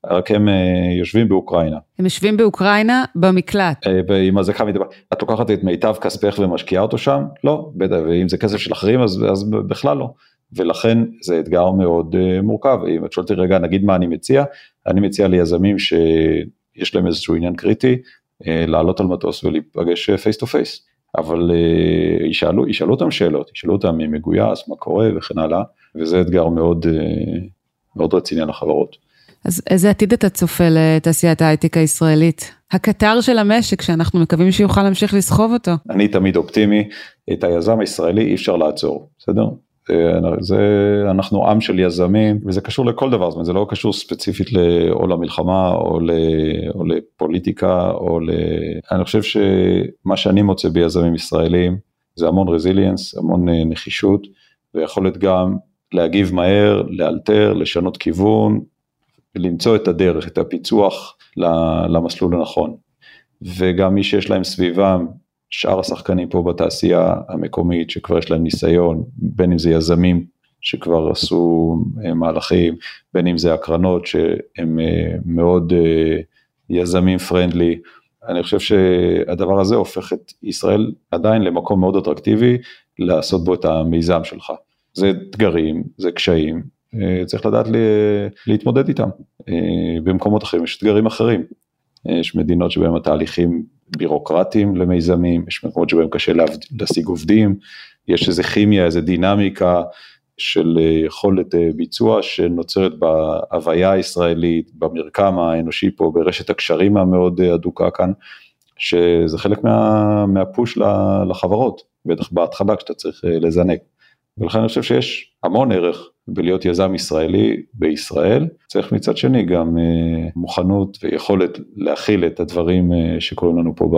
רק הם אה, יושבים באוקראינה. הם יושבים באוקראינה במקלט. עם אזעקה מדבר. את לוקחת את מיטב כספך ומשקיעה אותו שם? לא, בטח, ואם זה כסף של אחרים אז, אז בכלל לא. ולכן זה אתגר מאוד uh, מורכב. אם את שואלת רגע, נגיד מה אני מציע, אני מציע ליזמים שיש להם איזשהו עניין קריטי, אה, לעלות על מטוס ולהיפגש face to face. אבל אה, ישאלו, ישאלו אותם שאלות, ישאלו אותם מי מגויס, מה קורה וכן הלאה, וזה אתגר מאוד, מאוד רציני על החברות. אז איזה עתיד אתה צופה לתעשיית ההייטק הישראלית? הקטר של המשק שאנחנו מקווים שיוכל להמשיך לסחוב אותו. אני תמיד אופטימי, את היזם הישראלי אי אפשר לעצור, בסדר? זה אנחנו עם של יזמים וזה קשור לכל דבר, זאת אומרת זה לא קשור ספציפית או למלחמה או, ל, או לפוליטיקה או ל... אני חושב שמה שאני מוצא ביזמים ישראלים זה המון רזיליאנס, המון אה, נחישות ויכולת גם להגיב מהר, לאלתר, לשנות כיוון, למצוא את הדרך, את הפיצוח למסלול הנכון. וגם מי שיש להם סביבם שאר השחקנים פה בתעשייה המקומית שכבר יש להם ניסיון, בין אם זה יזמים שכבר עשו אה, מהלכים, בין אם זה הקרנות שהם אה, מאוד אה, יזמים פרנדלי, אני חושב שהדבר הזה הופך את ישראל עדיין למקום מאוד אטרקטיבי לעשות בו את המיזם שלך. זה אתגרים, זה קשיים, צריך לדעת להתמודד איתם. במקומות אחרים יש אתגרים אחרים. יש מדינות שבהם התהליכים בירוקרטיים למיזמים, יש מקומות שבהם קשה להשיג עובדים, יש איזה כימיה, איזה דינמיקה של יכולת ביצוע שנוצרת בהוויה הישראלית, במרקם האנושי פה, ברשת הקשרים המאוד הדוקה כאן, שזה חלק מה, מהפוש לחברות, בטח בהתחלה כשאתה צריך לזנק. ולכן אני חושב שיש המון ערך בלהיות יזם ישראלי בישראל, צריך מצד שני גם אה, מוכנות ויכולת להכיל את הדברים אה, שקורים לנו פה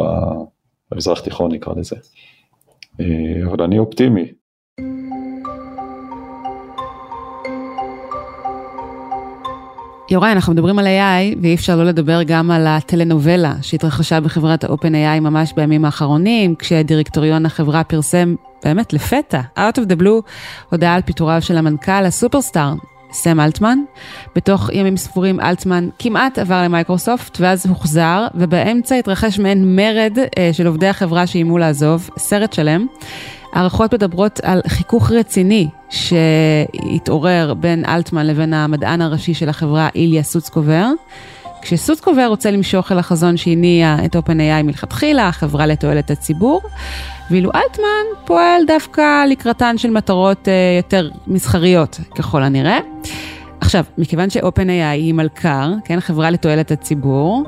במזרח תיכון נקרא לזה. אה, אבל אני אופטימי, יוראי, אנחנו מדברים על AI, ואי אפשר לא לדבר גם על הטלנובלה שהתרחשה בחברת ה-OpenAI ממש בימים האחרונים, כשדירקטוריון החברה פרסם באמת לפתע, out of the blue, הודעה על פיטוריו של המנכ"ל הסופרסטאר, סם אלטמן. בתוך ימים ספורים אלטמן כמעט עבר למייקרוסופט, ואז הוחזר, ובאמצע התרחש מעין מרד אה, של עובדי החברה שאיימו לעזוב, סרט שלם. הערכות מדברות על חיכוך רציני שהתעורר בין אלטמן לבין המדען הראשי של החברה איליה סוצקובר. כשסוצקובר רוצה למשוך אל החזון שהניע את OpenAI מלכתחילה, החברה לתועלת הציבור, ואילו אלטמן פועל דווקא לקראתן של מטרות uh, יותר מסחריות ככל הנראה. עכשיו, מכיוון ש-OpenAI היא מלכ"ר, כן, חברה לתועלת הציבור,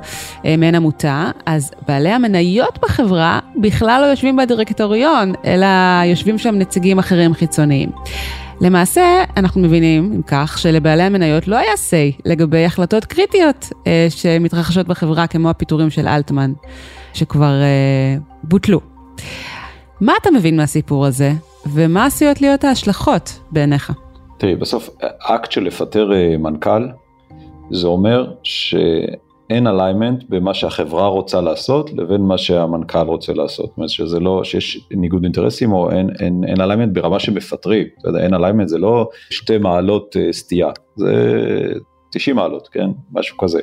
אה, מעין עמותה, אז בעלי המניות בחברה בכלל לא יושבים בדירקטוריון, אלא יושבים שם נציגים אחרים חיצוניים. למעשה, אנחנו מבינים, אם כך, שלבעלי המניות לא היה say לגבי החלטות קריטיות אה, שמתרחשות בחברה, כמו הפיטורים של אלטמן, שכבר אה, בוטלו. מה אתה מבין מהסיפור הזה, ומה עשויות להיות ההשלכות בעיניך? תראי, בסוף אקט של לפטר אה, מנכ"ל, זה אומר שאין alignment במה שהחברה רוצה לעשות לבין מה שהמנכ"ל רוצה לעשות. זאת אומרת שזה לא, שיש ניגוד אינטרסים או אין, אין, אין alignment ברמה שמפטרים. אין אליימנט זה לא שתי מעלות אה, סטייה, זה 90 מעלות, כן? משהו כזה.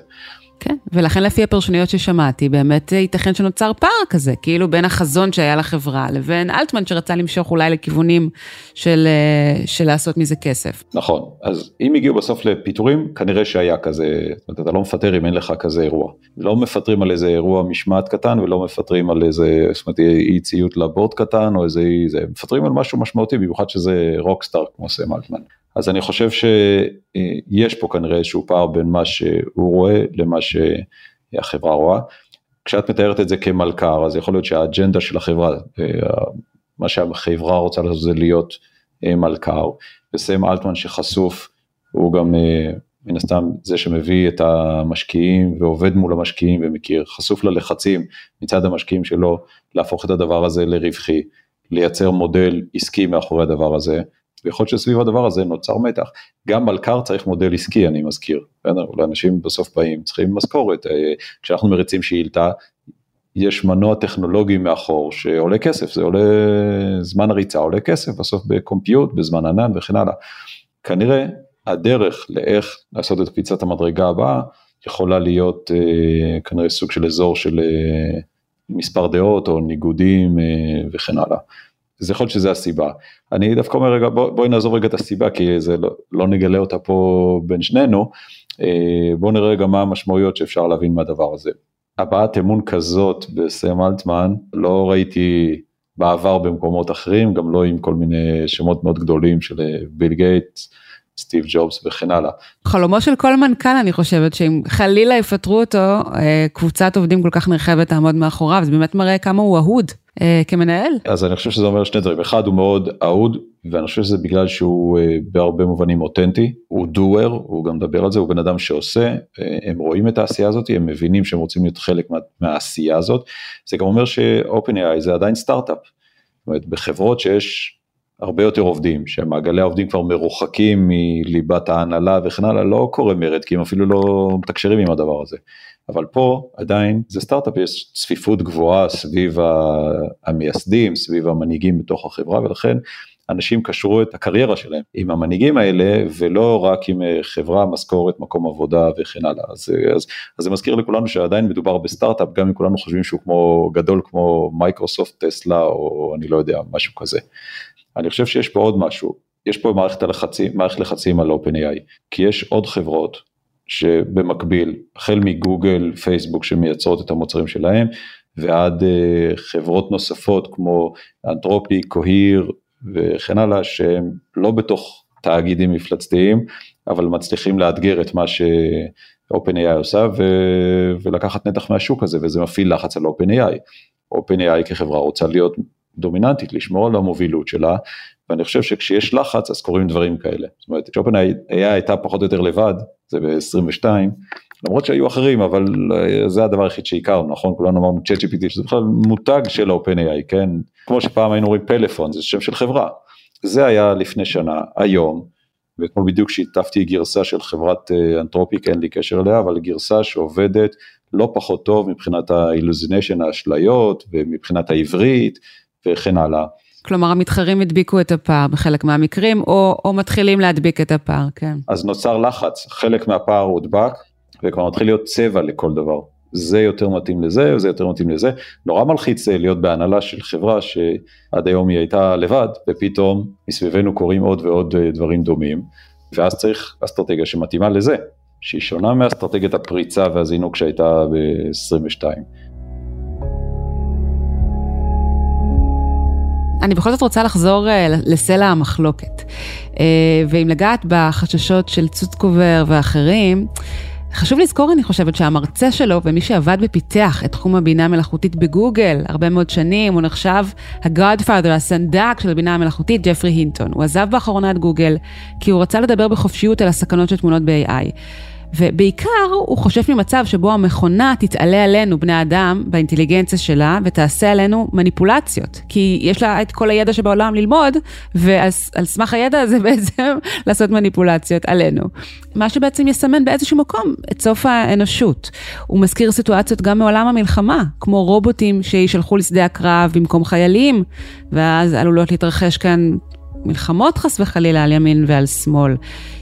כן, ולכן לפי הפרשנויות ששמעתי, באמת ייתכן שנוצר פער כזה, כאילו בין החזון שהיה לחברה לבין אלטמן שרצה למשוך אולי לכיוונים של, אה, של לעשות מזה כסף. נכון, אז אם הגיעו בסוף לפיטורים, כנראה שהיה כזה, זאת אומרת, אתה לא מפטר אם אין לך כזה אירוע. לא מפטרים על איזה אירוע משמעת קטן ולא מפטרים על איזה, זאת אומרת, אי ציות לבורד קטן או איזה, זה, מפטרים על משהו משמעותי, במיוחד שזה רוקסטאר כמו סם אלטמן. אז אני חושב שיש פה כנראה איזשהו פער בין מה שהוא רואה למה שהחברה רואה. כשאת מתארת את זה כמלכ"ר, אז יכול להיות שהאג'נדה של החברה, מה שהחברה רוצה לעשות זה להיות אה, מלכ"ר, וסם אלטמן שחשוף, הוא גם אה, מן הסתם זה שמביא את המשקיעים ועובד מול המשקיעים ומכיר, חשוף ללחצים מצד המשקיעים שלו להפוך את הדבר הזה לרווחי, לייצר מודל עסקי מאחורי הדבר הזה. ויכול להיות שסביב הדבר הזה נוצר מתח. גם מלכ"ר צריך מודל עסקי, אני מזכיר. אנשים בסוף באים, צריכים משכורת. אה, כשאנחנו מריצים שאילתה, יש מנוע טכנולוגי מאחור שעולה כסף, זה עולה, זמן הריצה עולה כסף, בסוף בקומפיוט, בזמן ענן וכן הלאה. כנראה הדרך לאיך לעשות את קפיצת המדרגה הבאה, יכולה להיות אה, כנראה סוג של אזור של אה, מספר דעות או ניגודים אה, וכן הלאה. אז יכול להיות שזה הסיבה. אני דווקא אומר רגע בוא, בואי נעזוב רגע את הסיבה כי זה לא, לא נגלה אותה פה בין שנינו, אה, בואו נראה רגע מה המשמעויות שאפשר להבין מהדבר הזה. הבעת אמון כזאת בסם אלטמן לא ראיתי בעבר במקומות אחרים, גם לא עם כל מיני שמות מאוד גדולים של אה, ביל גייטס. סטיב ג'ובס וכן הלאה. חלומו של כל מנכ"ל אני חושבת שאם חלילה יפטרו אותו אה, קבוצת עובדים כל כך נרחבת תעמוד מאחוריו זה באמת מראה כמה הוא אהוד אה, כמנהל. אז אני חושב שזה אומר שני דברים אחד הוא מאוד אהוד ואני חושב שזה בגלל שהוא אה, בהרבה מובנים אותנטי הוא דואר הוא גם מדבר על זה הוא בן אדם שעושה הם רואים את העשייה הזאת הם מבינים שהם רוצים להיות חלק מה, מהעשייה הזאת זה גם אומר ש-OpenAI זה עדיין סטארט-אפ. זאת אומרת, בחברות שיש הרבה יותר עובדים, שמעגלי העובדים כבר מרוחקים מליבת ההנהלה וכן הלאה, לא קורה מרד, כי הם אפילו לא מתקשרים עם הדבר הזה. אבל פה עדיין זה סטארט-אפ, יש צפיפות גבוהה סביב המייסדים, סביב המנהיגים בתוך החברה, ולכן אנשים קשרו את הקריירה שלהם עם המנהיגים האלה, ולא רק עם אה, חברה, משכורת, מקום עבודה וכן הלאה. אז, אז, אז זה מזכיר לכולנו שעדיין מדובר בסטארט-אפ, גם אם כולנו חושבים שהוא כמו גדול כמו מייקרוסופט, טסלה, או אני לא יודע, משהו כזה. אני חושב שיש פה עוד משהו, יש פה מערכת הלחצים, מערכת לחצים על OpenAI, כי יש עוד חברות שבמקביל, החל מגוגל, פייסבוק שמייצרות את המוצרים שלהם, ועד אה, חברות נוספות כמו אנתרופי, קוהיר וכן הלאה, שהם לא בתוך תאגידים מפלצתיים, אבל מצליחים לאתגר את מה ש-OpenAI עושה ו... ולקחת נתח מהשוק הזה, וזה מפעיל לחץ על OpenAI. OpenAI כחברה רוצה להיות דומיננטית, לשמור על המובילות שלה, ואני חושב שכשיש לחץ אז קורים דברים כאלה. זאת אומרת, כשאופן-AI הייתה פחות או יותר לבד, זה ב-22, למרות שהיו אחרים, אבל אה, זה הדבר היחיד שהכרנו, נכון? כולנו אמרנו ChatGPT, שזה בכלל מותג של OpenAI, כן? כמו שפעם היינו רואים פלאפון, זה שם של חברה. זה היה לפני שנה, היום, ואתמול בדיוק שיתפתי גרסה של חברת אה, אנתרופיק, אין לי קשר אליה, אבל גרסה שעובדת לא פחות טוב מבחינת האילוזיניישן, האשליות, ומבחינת העברית, וכן הלאה. כלומר המתחרים הדביקו את הפער בחלק מהמקרים, או, או מתחילים להדביק את הפער, כן. אז נוצר לחץ, חלק מהפער הודבק, וכבר מתחיל להיות צבע לכל דבר. זה יותר מתאים לזה, וזה יותר מתאים לזה. נורא מלחיץ להיות בהנהלה של חברה שעד היום היא הייתה לבד, ופתאום מסביבנו קורים עוד ועוד אה, דברים דומים, ואז צריך אסטרטגיה שמתאימה לזה, שהיא שונה מאסטרטגיית הפריצה והזינוק שהייתה ב-22. אני בכל זאת רוצה לחזור uh, לסלע המחלוקת. Uh, ואם לגעת בחששות של צוטקובר ואחרים, חשוב לזכור, אני חושבת, שהמרצה שלו ומי שעבד ופיתח את תחום הבינה המלאכותית בגוגל הרבה מאוד שנים, הוא נחשב ה-Godfather, הסנדק של הבינה המלאכותית, ג'פרי הינטון. הוא עזב באחרונה את גוגל כי הוא רצה לדבר בחופשיות על הסכנות שטמונות ב-AI. ובעיקר הוא חושש ממצב שבו המכונה תתעלה עלינו, בני אדם, באינטליגנציה שלה, ותעשה עלינו מניפולציות. כי יש לה את כל הידע שבעולם ללמוד, ועל סמך הידע הזה בעצם לעשות מניפולציות עלינו. מה שבעצם יסמן באיזשהו מקום את סוף האנושות. הוא מזכיר סיטואציות גם מעולם המלחמה, כמו רובוטים שישלחו לשדה הקרב במקום חיילים, ואז עלולות להתרחש כאן מלחמות חס וחלילה על ימין ועל שמאל.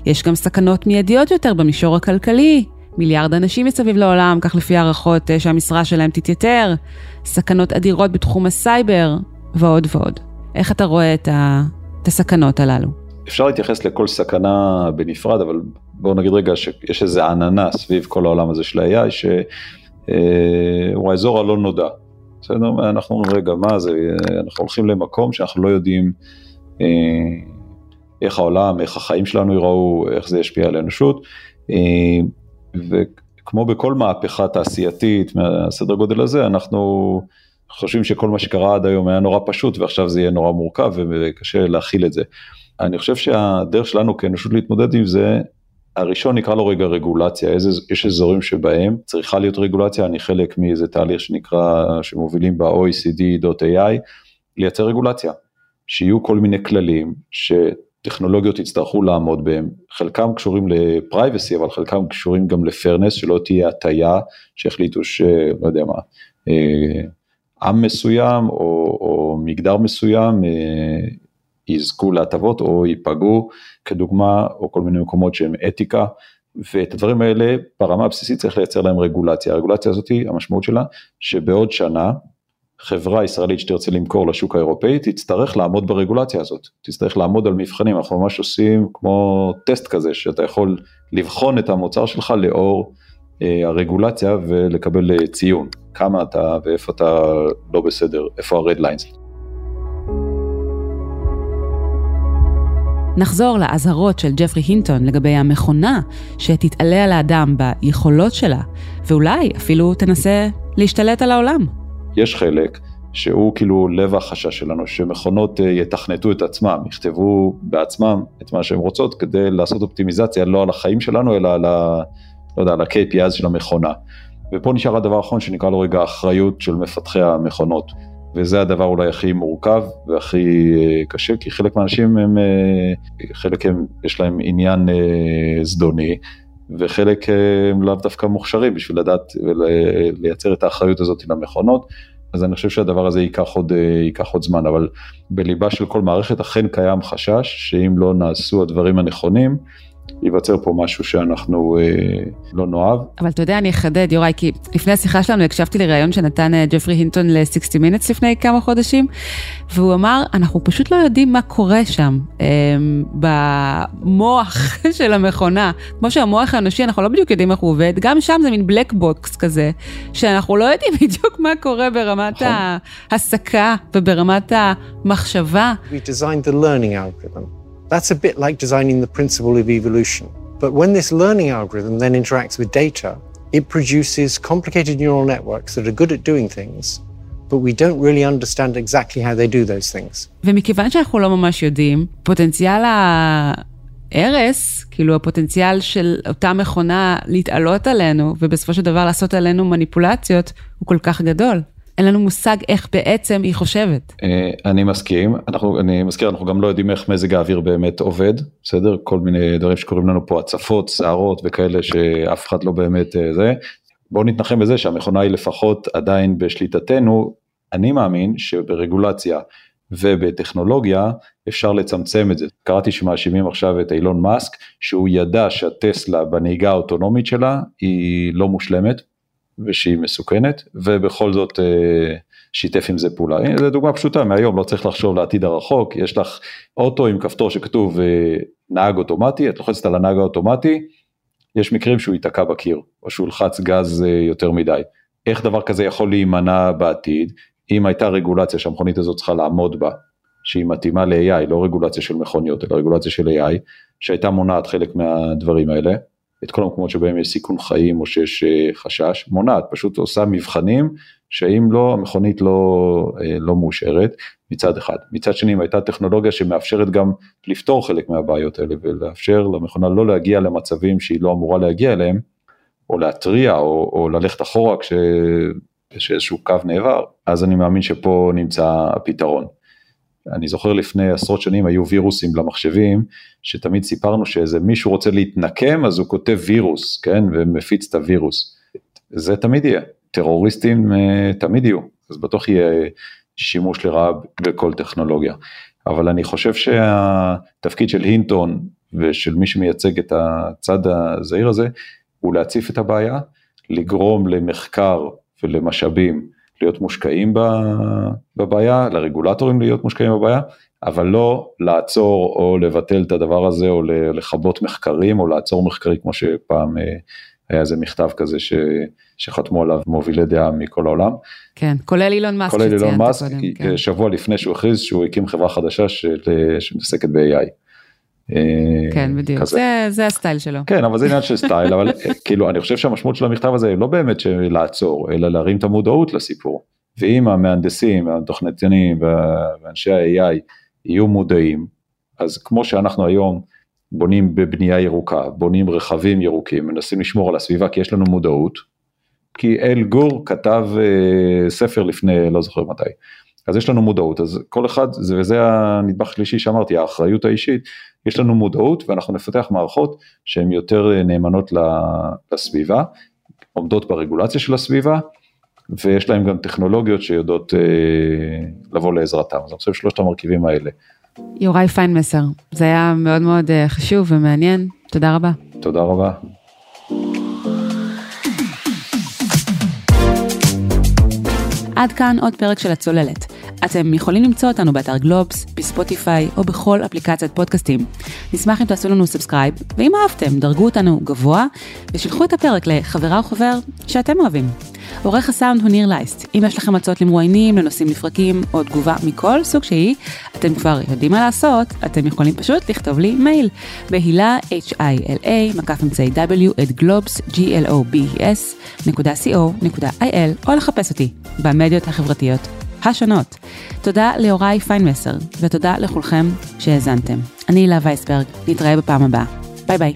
יש גם סכנות מיידיות יותר במישור הכלכלי. מיליארד אנשים מסביב לעולם, כך לפי הערכות אה, שהמשרה שלהם תתייתר. סכנות אדירות בתחום הסייבר, ועוד ועוד. איך אתה רואה את, ה... את הסכנות הללו? אפשר להתייחס לכל סכנה בנפרד, אבל בואו נגיד רגע שיש איזה עננה סביב כל העולם הזה של ה-AI, שהוא אה, האזור הלא נודע. בסדר? אנחנו אומרים, רגע, מה זה, אנחנו הולכים למקום שאנחנו לא יודעים אה, איך העולם, איך החיים שלנו ייראו, איך זה ישפיע על האנושות. אה, וכמו בכל מהפכה תעשייתית מהסדר גודל הזה, אנחנו חושבים שכל מה שקרה עד היום היה נורא פשוט ועכשיו זה יהיה נורא מורכב וקשה להכיל את זה. אני חושב שהדרך שלנו כאנושות להתמודד עם זה, הראשון נקרא לו רגע רגולציה, איזה, יש אזורים שבהם צריכה להיות רגולציה, אני חלק מאיזה תהליך שנקרא, שמובילים ב-OECD.ai, לייצר רגולציה. שיהיו כל מיני כללים שטכנולוגיות יצטרכו לעמוד בהם, חלקם קשורים לפרייבסי אבל חלקם קשורים גם לפרנס, שלא תהיה הטיה שהחליטו שלא יודע מה, אה, עם מסוים או, או מגדר מסוים אה, יזכו להטבות או ייפגעו כדוגמה או כל מיני מקומות שהם אתיקה. ואת הדברים האלה ברמה הבסיסית צריך לייצר להם רגולציה, הרגולציה הזאת המשמעות שלה שבעוד שנה חברה ישראלית שתרצה למכור לשוק האירופאי תצטרך לעמוד ברגולציה הזאת, תצטרך לעמוד על מבחנים, אנחנו ממש עושים כמו טסט כזה שאתה יכול לבחון את המוצר שלך לאור אה, הרגולציה ולקבל אה, ציון, כמה אתה ואיפה אתה לא בסדר, איפה ה-red lines. נחזור לאזהרות של ג'פרי הינטון לגבי המכונה שתתעלה על האדם ביכולות שלה, ואולי אפילו תנסה להשתלט על העולם. יש חלק שהוא כאילו לב החשש שלנו, שמכונות אה, יתכנתו את עצמם, יכתבו בעצמם את מה שהן רוצות כדי לעשות אופטימיזציה לא על החיים שלנו, אלא על ה... לא יודע, על ה-KPI של המכונה. ופה נשאר הדבר האחרון שנקרא לו רגע האחריות של מפתחי המכונות. וזה הדבר אולי הכי מורכב והכי אה, קשה, כי חלק מהאנשים הם, אה, חלק הם, יש להם עניין זדוני, וחלק אה, הם לאו דווקא מוכשרים בשביל לדעת ולייצר את האחריות הזאת למכונות. אז אני חושב שהדבר הזה ייקח עוד, אה, ייקח עוד זמן, אבל בליבה של כל מערכת אכן קיים חשש שאם לא נעשו הדברים הנכונים, ייווצר פה משהו שאנחנו אה, לא נאהב. אבל אתה יודע, אני אחדד, יוראי, כי לפני השיחה שלנו הקשבתי לראיון שנתן אה, ג'פרי הינטון ל-60 Minutes לפני כמה חודשים, והוא אמר, אנחנו פשוט לא יודעים מה קורה שם, אה, במוח של המכונה. כמו שהמוח האנושי, אנחנו לא בדיוק יודעים איך הוא עובד, גם שם זה מין black box כזה, שאנחנו לא יודעים בדיוק מה קורה ברמת נכון. ההסקה וברמת המחשבה. We designed the learning algorithm. That's a bit like designing the principle of evolution. But when this learning algorithm then interacts with data, it produces complicated neural networks that are good at doing things, but we don't really understand exactly how they do those things. ומכיוון שאנחנו לא ממש יודעים, פוטנציאל ההרס, כאילו הפוטנציאל של אותה מכונה להתעלות עלינו, ובסופו של דבר לעשות עלינו מניפולציות, הוא כל כך גדול. אין לנו מושג איך בעצם היא חושבת. אה, אני מסכים, אנחנו, אני מזכיר, אנחנו גם לא יודעים איך מזג האוויר באמת עובד, בסדר? כל מיני דברים שקוראים לנו פה הצפות, שערות וכאלה שאף אחד לא באמת אה, זה. בואו נתנחם בזה שהמכונה היא לפחות עדיין בשליטתנו. אני מאמין שברגולציה ובטכנולוגיה אפשר לצמצם את זה. קראתי שמאשימים עכשיו את אילון מאסק שהוא ידע שהטסלה בנהיגה האוטונומית שלה היא לא מושלמת, ושהיא מסוכנת, ובכל זאת אה, שיתף עם זה פעולה. הנה זו דוגמה פשוטה מהיום, לא צריך לחשוב לעתיד הרחוק, יש לך אוטו עם כפתור שכתוב אה, נהג אוטומטי, את לוחצת על הנהג האוטומטי, יש מקרים שהוא ייתקע בקיר, או שהוא ילחץ גז אה, יותר מדי. איך דבר כזה יכול להימנע בעתיד, אם הייתה רגולציה שהמכונית הזאת צריכה לעמוד בה, שהיא מתאימה ל-AI, לא רגולציה של מכוניות, אלא רגולציה של AI, שהייתה מונעת חלק מהדברים האלה, את כל המקומות שבהם יש סיכון חיים או שיש אה, חשש, מונעת, פשוט עושה מבחנים שאם לא, המכונית לא, אה, לא מאושרת מצד אחד. מצד שני, אם הייתה טכנולוגיה שמאפשרת גם לפתור חלק מהבעיות האלה ולאפשר למכונה לא להגיע למצבים שהיא לא אמורה להגיע אליהם, או להתריע או, או ללכת אחורה כשיש איזשהו קו נעבר, אז אני מאמין שפה נמצא הפתרון. אני זוכר לפני עשרות שנים היו וירוסים למחשבים, שתמיד סיפרנו שאיזה מישהו רוצה להתנקם אז הוא כותב וירוס, כן, ומפיץ את הווירוס. זה תמיד יהיה, טרוריסטים אה, תמיד יהיו, אז בטוח יהיה שימוש לרעה בכל טכנולוגיה. אבל אני חושב שהתפקיד של הינטון ושל מי שמייצג את הצד הזעיר הזה, הוא להציף את הבעיה, לגרום למחקר ולמשאבים להיות מושקעים בבעיה, לרגולטורים להיות מושקעים בבעיה, אבל לא לעצור או לבטל את הדבר הזה או לכבות מחקרים או לעצור מחקרים כמו שפעם אה, היה איזה מכתב כזה ש, שחתמו עליו מובילי דעה מכל העולם. כן, כולל אילון מאסק כולל אילון מאסק, כן. שבוע לפני שהוא הכריז שהוא הקים חברה חדשה של, שמתעסקת ב-AI. אה, כן בדיוק זה, זה הסטייל שלו. כן אבל זה עניין של סטייל אבל אה, כאילו אני חושב שהמשמעות של המכתב הזה היא לא באמת לעצור אלא להרים את המודעות לסיפור. ואם המהנדסים התוכניתנים ואנשי ה-AI יהיו מודעים אז כמו שאנחנו היום בונים בבנייה ירוקה בונים רכבים ירוקים מנסים לשמור על הסביבה כי יש לנו מודעות כי אל גור כתב אה, ספר לפני לא זוכר מתי אז יש לנו מודעות, אז כל אחד, וזה הנדבך השלישי שאמרתי, האחריות האישית, יש לנו מודעות ואנחנו נפתח מערכות שהן יותר אה, נאמנות לסביבה, עומדות ברגולציה של הסביבה, ויש להם גם טכנולוגיות שיודעות אה, לבוא לעזרתם, אז אני חושב שלושת המרכיבים האלה. יוראי פיינמסר, זה היה מאוד מאוד אה, חשוב ומעניין, תודה רבה. תודה רבה. עד כאן עוד פרק של הצוללת. אתם יכולים למצוא אותנו באתר גלובס, בספוטיפיי או בכל אפליקציית פודקאסטים. נשמח אם תעשו לנו subscribe, ואם אהבתם, דרגו אותנו גבוה, ושילחו את הפרק לחברה או חבר שאתם אוהבים. עורך הסאונד הוא ניר לייסט. אם יש לכם הצעות למרואיינים, לנושאים לפרקים, או תגובה מכל סוג שהיא, אתם כבר יודעים מה לעשות, אתם יכולים פשוט לכתוב לי מייל. בהילה, h-i-l-a, מקף אמצעי w, at גלובס, g-l-o-b-s, נקודה co.il, או לחפש אותי במדיות החברתיות השונות. תודה ליוראי פיינמסר, ותודה לכולכם שהאזנתם. אני הילה וייסברג, נתראה בפעם הבאה. ביי ביי.